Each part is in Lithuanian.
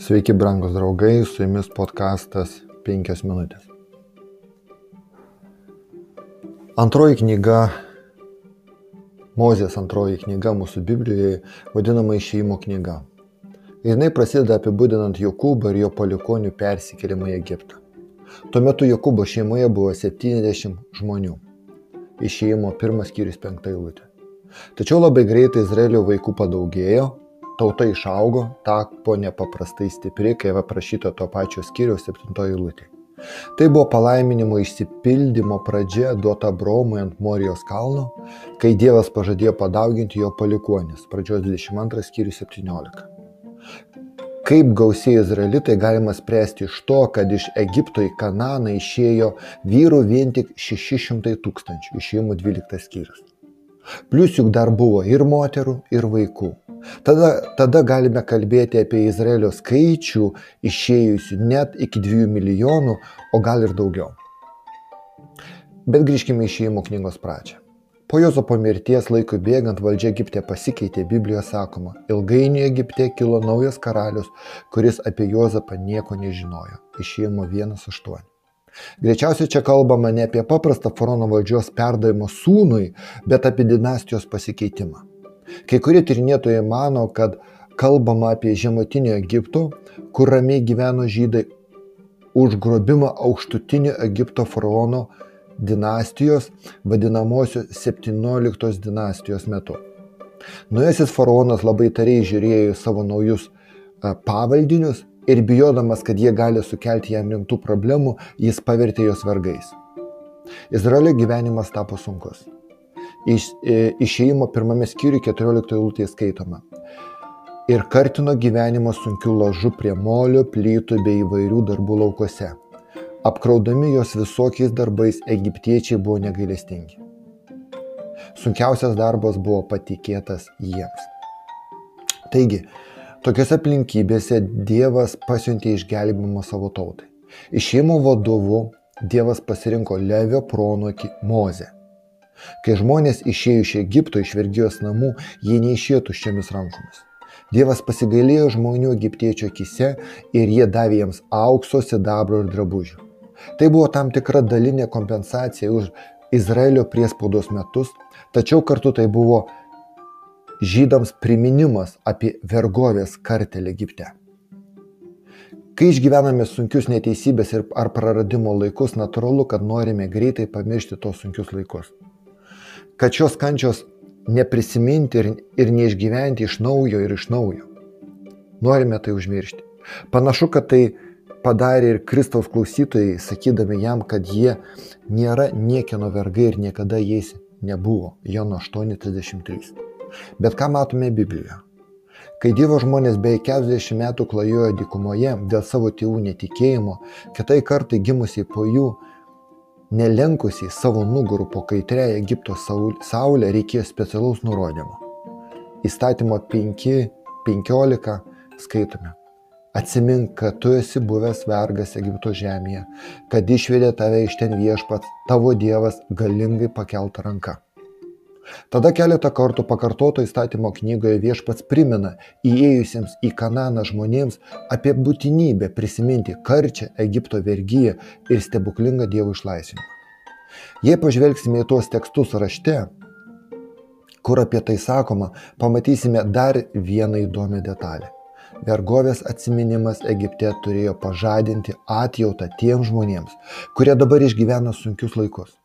Sveiki, brangūs draugai, su jumis podkastas 5 minutės. Antroji knyga, Mozės antroji knyga mūsų Biblijoje, vadinama išėjimo knyga. Jinai prasideda apibūdinant Jokūbą ir jo palikonių persikėlimą į Egiptą. Tuo metu Jokūbo šeimoje buvo 70 žmonių. Išėjimo pirmas skyrius penktą eilutę. Tačiau labai greitai Izraelio vaikų padaugėjo, tauta išaugo, tapo nepaprastai stipri, kai aprašyta to pačio skyriaus septintoji eilutė. Tai buvo palaiminimo išsipildymo pradžia duota Bromui ant Morijos kalno, kai Dievas pažadėjo padauginti jo palikuonis. Pradžios 22 skyrius 17. Kaip gausiai izraelitai galima spręsti iš to, kad iš Egipto į Kananą išėjo vyrų vien tik 600 tūkstančių, išėjimų 12 skyrius. Plius juk dar buvo ir moterų, ir vaikų. Tada, tada galime kalbėti apie Izraelio skaičių išėjusių net iki 2 milijonų, o gal ir daugiau. Bet grįžkime į šeimų knygos pradžią. Po Jozapo mirties laikui bėgant valdžia Egipte pasikeitė, Biblijoje sakoma, ilgainiui Egipte kilo naujas karalius, kuris apie Jozapą nieko nežinojo. Išėjimo 1.8. Greičiausiai čia kalbama ne apie paprastą faraono valdžios perdavimą sūnui, bet apie dinastijos pasikeitimą. Kai kurie tyrinėtojai mano, kad kalbama apie žemutinio Egipto, kur ramiai gyveno žydai, užgrobimą aukštutinio Egipto faraono dinastijos, vadinamosios 17 dinastijos metu. Nuėsis faraonas labai tariai žiūrėjo į savo naujus pavaldinius ir bijodamas, kad jie gali sukelti jam rimtų problemų, jis pavertė juos vergais. Izraelio gyvenimas tapo sunkus. Iš, e, išėjimo pirmame skyriuje 14 eilutėje skaitoma. Ir kartino gyvenimą sunkiu lažu prie molio, plytų bei įvairių darbų laukose. Apkraudami jos visokiais darbais, egiptiečiai buvo negailestingi. Sunkiausias darbas buvo patikėtas jiems. Taigi, Tokiose aplinkybėse Dievas pasiuntė išgelbimą savo tautai. Išėjimo vadovu Dievas pasirinko Levio pronokį Mozę. Kai žmonės išėjo iš Egipto, iš vergijos namų, jie neišėjo tuščiamis rankomis. Dievas pasigailėjo žmonių egiptiečių akise ir jie davė jiems aukso, sidabro ir drabužių. Tai buvo tam tikra dalinė kompensacija už Izraelio priespaudos metus, tačiau kartu tai buvo žydams priminimas apie vergovės kartelį Egipte. Kai išgyvename sunkius neteisybės ir ar praradimo laikus, natūralu, kad norime greitai pamiršti tos sunkius laikus. Kad šios kančios neprisiminti ir, ir neišgyventi iš naujo ir iš naujo. Norime tai užmiršti. Panašu, kad tai padarė ir Kristaus klausytojai, sakydami jam, kad jie nėra niekieno vergai ir niekada jais nebuvo. Jono 8.33. Bet ką matome Biblijoje? Kai Dievo žmonės beveik 40 metų klajojo dykumoje dėl savo tėvų netikėjimo, kitai kartai gimusiai po jų, nelenkusiai savo nugarų po kaitreją Egipto saulę reikėjo specialaus nurodymo. Įstatymo 5.15 skaitome. Atsimink, kad tu esi buvęs vergas Egipto žemėje, kad išvedė tave iš ten viešpats, tavo Dievas galingai pakeltą ranką. Tada keletą kartų pakartoto įstatymo knygoje viešpats primena įėjusiems į Kananą žmonėms apie būtinybę prisiminti karčią Egipto vergyją ir stebuklingą Dievo išlaisvinimą. Jei pažvelgsime į tuos tekstus rašte, kur apie tai sakoma, pamatysime dar vieną įdomią detalę. Vergovės atminimas Egipte turėjo pažadinti atjautą tiems žmonėms, kurie dabar išgyvena sunkius laikus.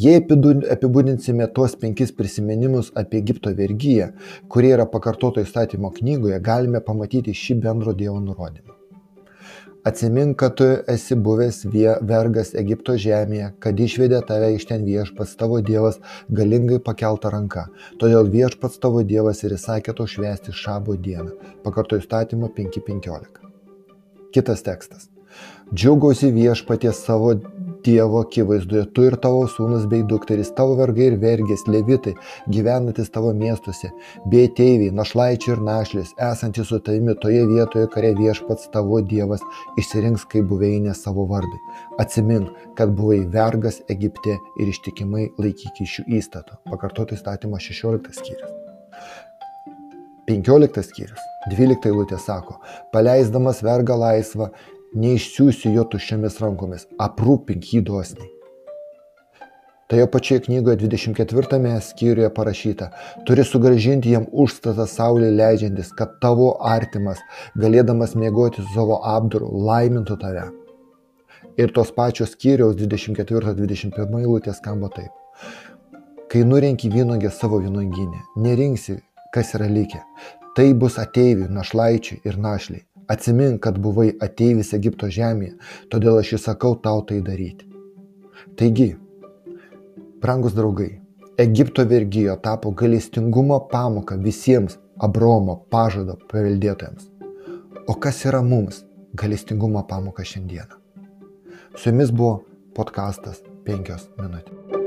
Jei apibūdinsime tuos penkis prisiminimus apie Egipto vergyją, kurie yra pakartoto įstatymo knygoje, galime pamatyti šį bendro Dievo nurodymą. Atsimink, kad tu esi buvęs vergas Egipto žemėje, kad išvedė tave iš ten viešpats tavo Dievas galingai pakeltą ranką. Todėl viešpats tavo Dievas ir įsakė to švęsti šabo dieną. Pakarto įstatymo 5.15. Kitas tekstas. Džiaugiausi viešpatie savo Dievo akivaizdoje, tu ir tavo sūnus bei dukteris, tavo vergai ir vergės, levitai, gyvenantis tavo miestuose, bei teiviai, našlaičiai ir našlės, esantys su tavimi toje vietoje, kare viešpats tavo Dievas išsirinks kaip buveinė savo vardai. Atsimink, kad buvai vergas Egipte ir ištikimai laikyk šių įstatų. Pakartoti įstatymą 16 skyrius. 15 skyrius. 12 eilutė sako, paleisdamas vergą laisvą, neišsiųsiu jo tuščiamis rankomis, aprūpink jį dosniai. Toje pačioje knygoje 24 skyriuje parašyta, turi sugražinti jam užstatą saulė leidžiantis, kad tavo artimas, galėdamas mėgoti su savo apdaru, laimintų tave. Ir tos pačios skyriaus 24-21 eilutės skamba taip. Kai nurenki vynogę savo vynoginę, nerinksi, kas yra likę. Tai bus ateivių, našlaičių ir našliai. Atsimink, kad buvai ateivis Egipto žemėje, todėl aš įsakau tau tai daryti. Taigi, brangus draugai, Egipto vergyjo tapo galestingumo pamoka visiems Abromo pažado paveldėtojams. O kas yra mums galestingumo pamoka šiandieną? Su jumis buvo podkastas 5 minutės.